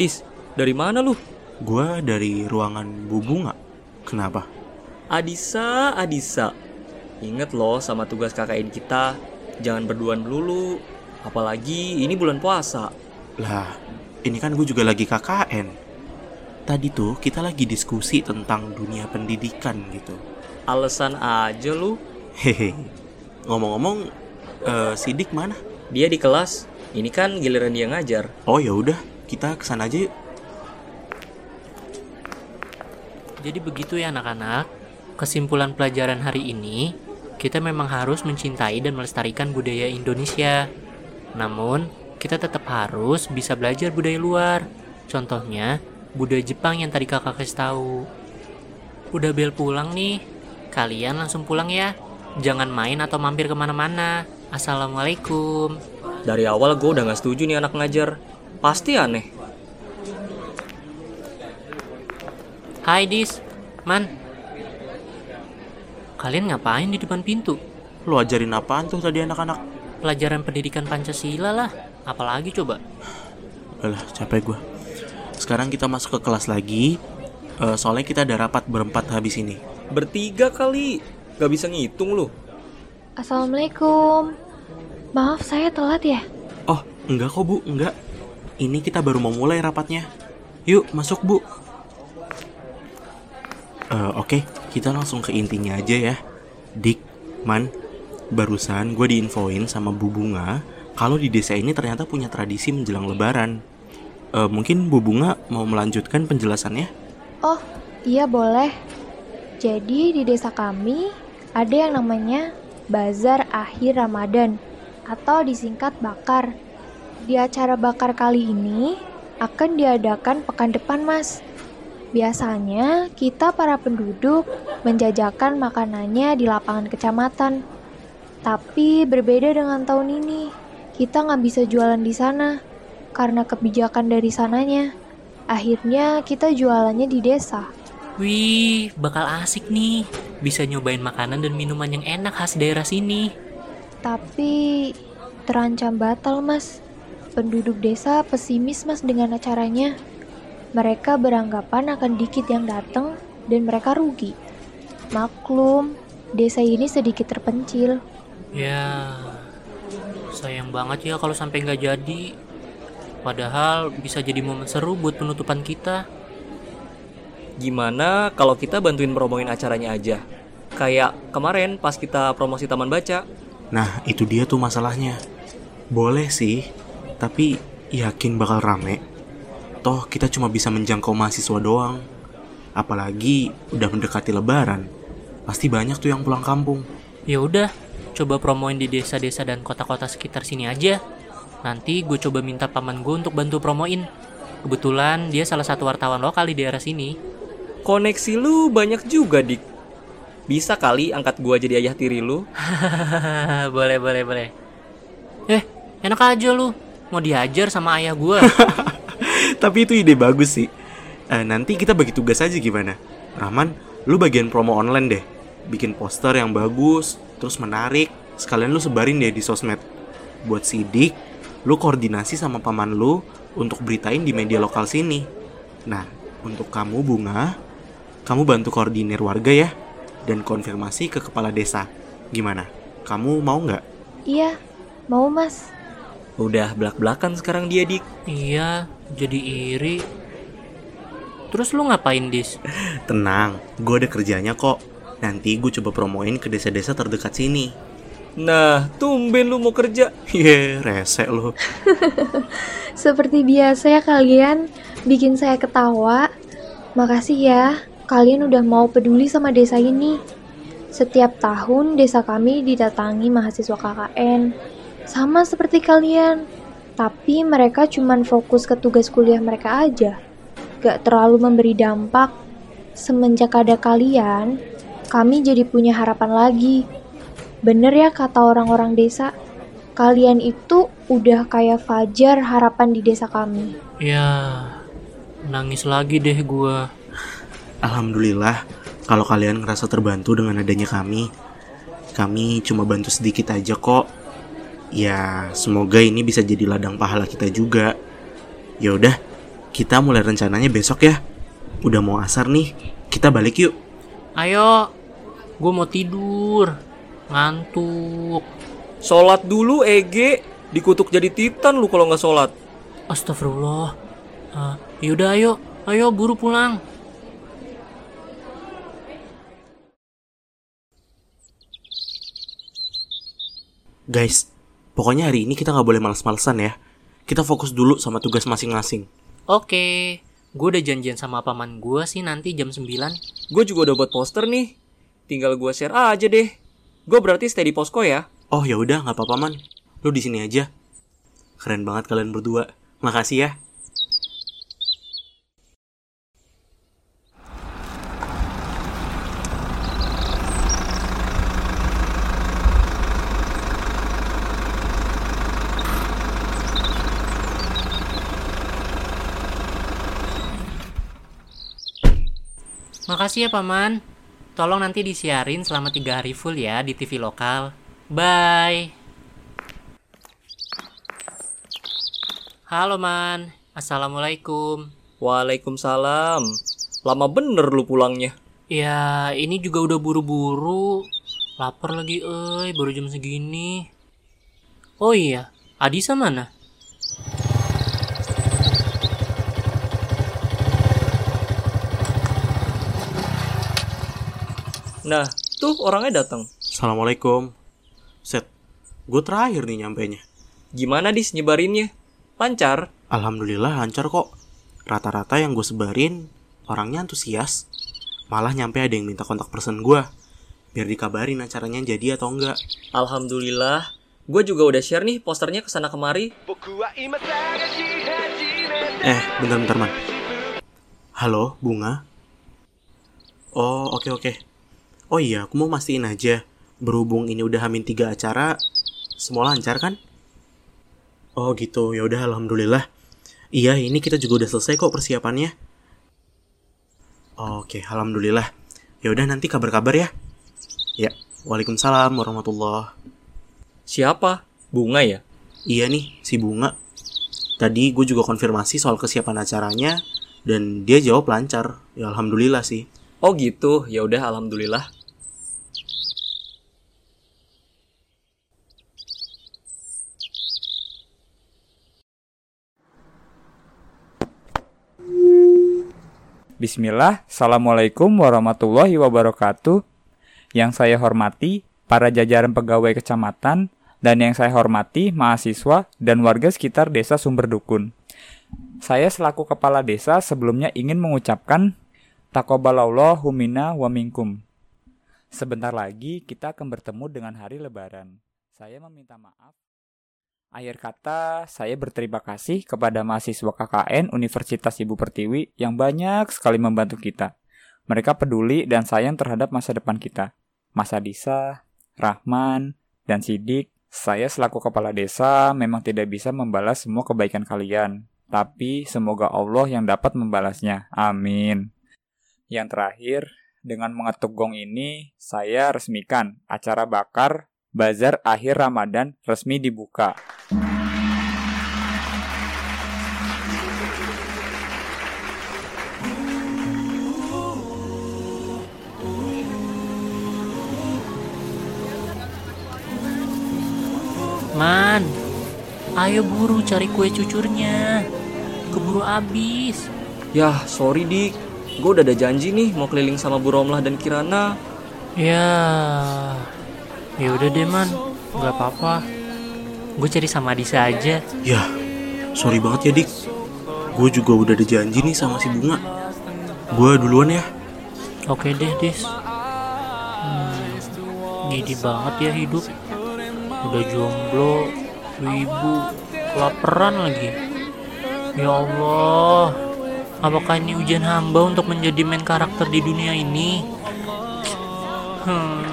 Dis, dari mana lu? Gua dari ruangan Bu Bunga. Kenapa? Adisa, Adisa. Ingat loh sama tugas KKN kita. Jangan berduaan dulu. Apalagi ini bulan puasa. Lah, ini kan gue juga lagi KKN. Tadi tuh kita lagi diskusi tentang dunia pendidikan gitu. Alasan aja lu. Hehe. Ngomong-ngomong, eh, Sidik mana? Dia di kelas. Ini kan giliran dia ngajar. Oh ya udah, kita ke sana aja yuk. Jadi begitu ya anak-anak. Kesimpulan pelajaran hari ini, kita memang harus mencintai dan melestarikan budaya Indonesia. Namun, kita tetap harus bisa belajar budaya luar. Contohnya, budaya Jepang yang tadi kakak kasih tahu. Udah bel pulang nih, kalian langsung pulang ya. Jangan main atau mampir ke mana-mana. Assalamualaikum. Dari awal gue udah gak setuju nih anak ngajar. Pasti aneh. Hai Dis, Man. Kalian ngapain di depan pintu? Lu ajarin apaan tuh tadi anak-anak? Pelajaran pendidikan Pancasila lah. Apalagi coba? Alah, capek gue. Sekarang kita masuk ke kelas lagi. Eh, soalnya kita ada rapat berempat habis ini. Bertiga kali. Gak bisa ngitung lu. Assalamualaikum. Maaf saya telat ya. Oh, enggak kok bu, enggak. Ini kita baru mau mulai rapatnya. Yuk, masuk bu. Eh, Oke, kita langsung ke intinya aja ya. Dik, Man, barusan gue diinfoin sama Bu Bunga kalau di desa ini ternyata punya tradisi menjelang lebaran. Eh, mungkin Bu Bunga mau melanjutkan penjelasannya? Oh, iya boleh. Jadi di desa kami ada yang namanya Bazar Akhir Ramadan atau disingkat Bakar. Di acara bakar kali ini akan diadakan pekan depan, Mas. Biasanya kita para penduduk menjajakan makanannya di lapangan kecamatan. Tapi berbeda dengan tahun ini, kita nggak bisa jualan di sana karena kebijakan dari sananya. Akhirnya kita jualannya di desa. Wih, bakal asik nih. Bisa nyobain makanan dan minuman yang enak khas daerah sini. Tapi terancam batal, Mas. Penduduk desa pesimis, Mas, dengan acaranya. Mereka beranggapan akan dikit yang datang dan mereka rugi. Maklum, desa ini sedikit terpencil. Ya, sayang banget ya kalau sampai nggak jadi. Padahal bisa jadi momen seru buat penutupan kita. Gimana kalau kita bantuin promoin acaranya aja? Kayak kemarin pas kita promosi taman baca. Nah, itu dia tuh masalahnya. Boleh sih, tapi yakin bakal rame. Toh kita cuma bisa menjangkau mahasiswa doang. Apalagi udah mendekati lebaran. Pasti banyak tuh yang pulang kampung. Ya udah, coba promoin di desa-desa dan kota-kota sekitar sini aja. Nanti gue coba minta paman gue untuk bantu promoin. Kebetulan dia salah satu wartawan lokal di daerah sini. Koneksi lu banyak juga, Dik. Bisa kali angkat gua jadi ayah tiri lu. boleh, boleh, boleh. Eh, enak aja lu. Mau diajar sama ayah gue. Tapi itu ide bagus sih. Eh, nanti kita bagi tugas aja gimana? Rahman, lu bagian promo online deh. Bikin poster yang bagus, terus menarik. Sekalian lu sebarin deh di sosmed. Buat sidik, lu koordinasi sama paman lu untuk beritain di media lokal sini. Nah, untuk kamu Bunga, kamu bantu koordinir warga ya dan konfirmasi ke kepala desa. Gimana? Kamu mau nggak? Iya, mau mas. Udah belak-belakan sekarang dia, Dik. iya, jadi iri. Terus lu ngapain, Dis? Tenang, gue ada kerjanya kok. Nanti gue coba promoin ke desa-desa terdekat sini. Nah, tumben lu mau kerja. Ye, rese lu. Seperti biasa ya kalian, bikin saya ketawa. Makasih ya, kalian udah mau peduli sama desa ini. Setiap tahun desa kami didatangi mahasiswa KKN. Sama seperti kalian. Tapi mereka cuman fokus ke tugas kuliah mereka aja. Gak terlalu memberi dampak. Semenjak ada kalian, kami jadi punya harapan lagi. Bener ya kata orang-orang desa, kalian itu udah kayak Fajar harapan di desa kami. Ya, nangis lagi deh gua. Alhamdulillah, kalau kalian ngerasa terbantu dengan adanya kami, kami cuma bantu sedikit aja kok. Ya, semoga ini bisa jadi ladang pahala kita juga. Ya udah, kita mulai rencananya besok ya. Udah mau asar nih, kita balik yuk. Ayo, gue mau tidur. Ngantuk. Sholat dulu Ege. Dikutuk jadi titan lu kalau nggak sholat. Astagfirullah. Ah, yaudah ayo, ayo buru pulang. Guys, pokoknya hari ini kita nggak boleh males-malesan ya. Kita fokus dulu sama tugas masing-masing. Oke, gue udah janjian sama paman gue sih nanti jam 9. Gue juga udah buat poster nih. Tinggal gue share aja deh. Gue berarti stay di posko ya. Oh ya udah nggak apa-apa man. Lu di sini aja. Keren banget kalian berdua. Makasih ya. Makasih ya paman. Tolong nanti disiarin selama tiga hari full ya di TV lokal. Bye. Halo man, assalamualaikum. Waalaikumsalam. Lama bener lu pulangnya. Ya ini juga udah buru-buru. Lapar lagi, eh baru jam segini. Oh iya, Adisa mana? Nah, tuh orangnya datang. Assalamualaikum. Set, gue terakhir nih nyampainya. Gimana dis nyebarinnya? Lancar? Alhamdulillah lancar kok. Rata-rata yang gue sebarin orangnya antusias. Malah nyampe ada yang minta kontak person gue. Biar dikabarin acaranya jadi atau enggak. Alhamdulillah. Gue juga udah share nih posternya ke sana kemari. Eh, bentar-bentar man. Halo, Bunga? Oh, oke oke. Oh iya, aku mau mastiin aja. Berhubung ini udah hamin tiga acara, semua lancar kan? Oh gitu, ya udah alhamdulillah. Iya, ini kita juga udah selesai kok persiapannya. Oke, alhamdulillah. Ya udah nanti kabar-kabar ya. Ya, waalaikumsalam warahmatullah. Siapa? Bunga ya? Iya nih, si Bunga. Tadi gue juga konfirmasi soal kesiapan acaranya dan dia jawab lancar. Ya alhamdulillah sih. Oh gitu, ya udah alhamdulillah. Bismillah, Assalamualaikum warahmatullahi wabarakatuh. Yang saya hormati, para jajaran pegawai kecamatan, dan yang saya hormati, mahasiswa dan warga sekitar desa Sumber Dukun. Saya selaku kepala desa sebelumnya ingin mengucapkan Takobalallahu minna wa minkum. Sebentar lagi kita akan bertemu dengan hari lebaran. Saya meminta maaf. Akhir kata, saya berterima kasih kepada mahasiswa KKN Universitas Ibu Pertiwi yang banyak sekali membantu kita. Mereka peduli dan sayang terhadap masa depan kita. Mas Adisa, Rahman, dan Sidik, saya selaku kepala desa memang tidak bisa membalas semua kebaikan kalian. Tapi semoga Allah yang dapat membalasnya. Amin. Yang terakhir, dengan mengetuk gong ini, saya resmikan acara bakar Bazar akhir Ramadan resmi dibuka. Man, ayo buru cari kue cucurnya. Keburu habis. Yah, sorry dik. Gue udah ada janji nih mau keliling sama Bu Romlah dan Kirana. Ya, ya udah deh man, nggak apa-apa. Gue cari sama Adisa aja. Ya, sorry banget ya dik. Gue juga udah ada janji nih sama si Bunga. Gue duluan ya. Oke deh, Dis. Hmm, gini banget ya hidup. Udah jomblo, wibu, kelaparan lagi. Ya Allah, apakah ini ujian hamba untuk menjadi main karakter di dunia ini? Hmm.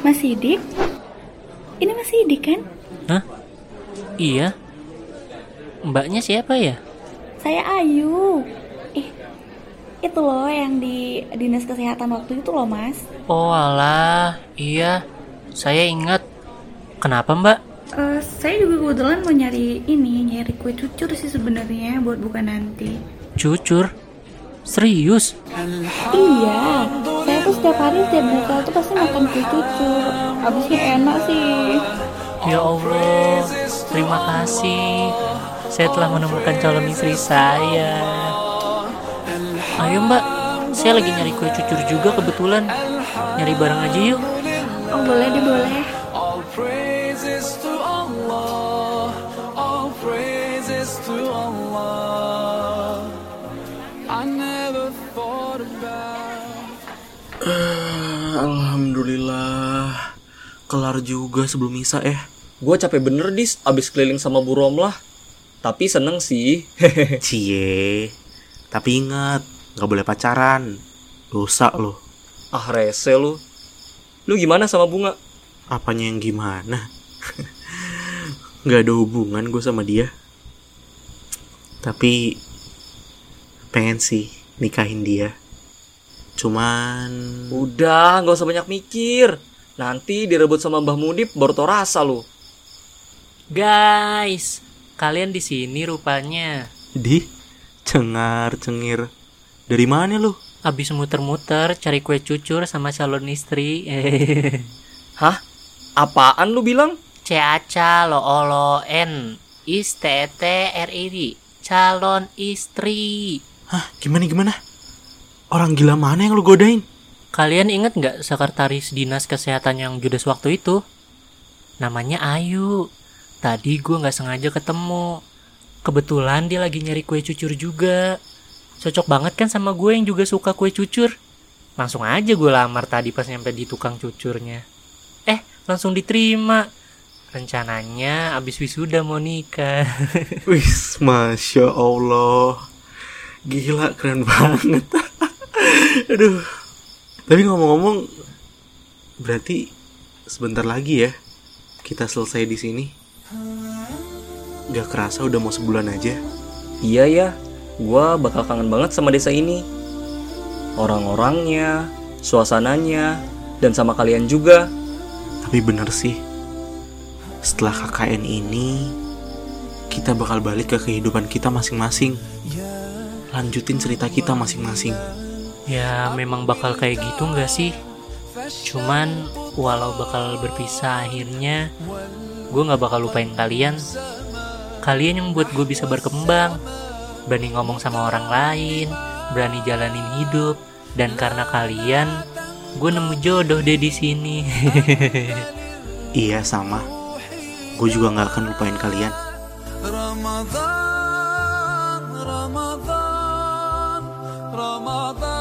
Mas Sidik? Ini Mas Sidik kan? Hah? Iya. Mbaknya siapa ya? Saya Ayu. Eh, itu loh yang di dinas kesehatan waktu itu loh Mas. Oh alah, iya. Saya ingat. Kenapa mbak? Eh, saya juga kebetulan mau nyari ini, nyari kue cucur sih sebenarnya buat buka nanti. Cucur? Serius? Iya, tuh setiap hari setiap buka tuh pasti makan kue cucur. Abisnya enak sih. Ya Allah, terima kasih. Saya telah menemukan calon istri saya. Ayo mbak, saya lagi nyari kue cucur juga kebetulan. Nyari bareng aja yuk. Oh boleh deh boleh. Alhamdulillah. Kelar juga sebelum Misa ya. Gue capek bener dis abis keliling sama Bu Romlah. Tapi seneng sih. Cie. Tapi ingat, nggak boleh pacaran. Dosa loh. ah rese lu. Lu gimana sama Bunga? Apanya yang gimana? Nggak ada hubungan gue sama dia. Tapi pengen sih nikahin dia. Cuman Udah, nggak usah banyak mikir. Nanti direbut sama Mbah Mudip baru tau rasa lu. Guys, kalian di sini rupanya. di cengar cengir. Dari mana lu? Abis muter-muter cari kue cucur sama calon istri. Hah? Apaan lu bilang? Caca lo olo n is t t r i d calon istri. Hah, gimana gimana? Orang gila mana yang lu godain? Kalian inget nggak sekretaris dinas kesehatan yang judes waktu itu? Namanya Ayu. Tadi gue nggak sengaja ketemu. Kebetulan dia lagi nyari kue cucur juga. Cocok banget kan sama gue yang juga suka kue cucur. Langsung aja gue lamar tadi pas nyampe di tukang cucurnya. Eh, langsung diterima. Rencananya abis wisuda mau nikah. Wis, masya Allah, gila keren banget. Aduh, tapi ngomong-ngomong, berarti sebentar lagi ya kita selesai di sini. Gak kerasa udah mau sebulan aja. Iya ya, gua bakal kangen banget sama desa ini. Orang-orangnya, suasananya, dan sama kalian juga. Tapi bener sih, setelah KKN ini, kita bakal balik ke kehidupan kita masing-masing. Lanjutin cerita kita masing-masing. Ya memang bakal kayak gitu nggak sih? Cuman walau bakal berpisah akhirnya, gue gak bakal lupain kalian. Kalian yang buat gue bisa berkembang, berani ngomong sama orang lain, berani jalanin hidup, dan karena kalian, gue nemu jodoh deh di sini. iya sama, gue juga gak akan lupain kalian. Ramadan, Ramadan, Ramadan.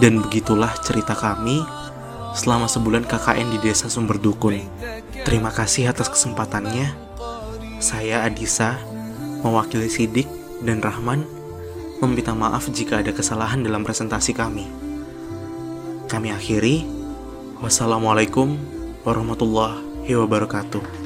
Dan begitulah cerita kami selama sebulan KKN di desa Sumber Dukun. Terima kasih atas kesempatannya. Saya Adisa, mewakili Sidik dan Rahman, meminta maaf jika ada kesalahan dalam presentasi kami. Kami akhiri. Wassalamualaikum warahmatullahi wabarakatuh.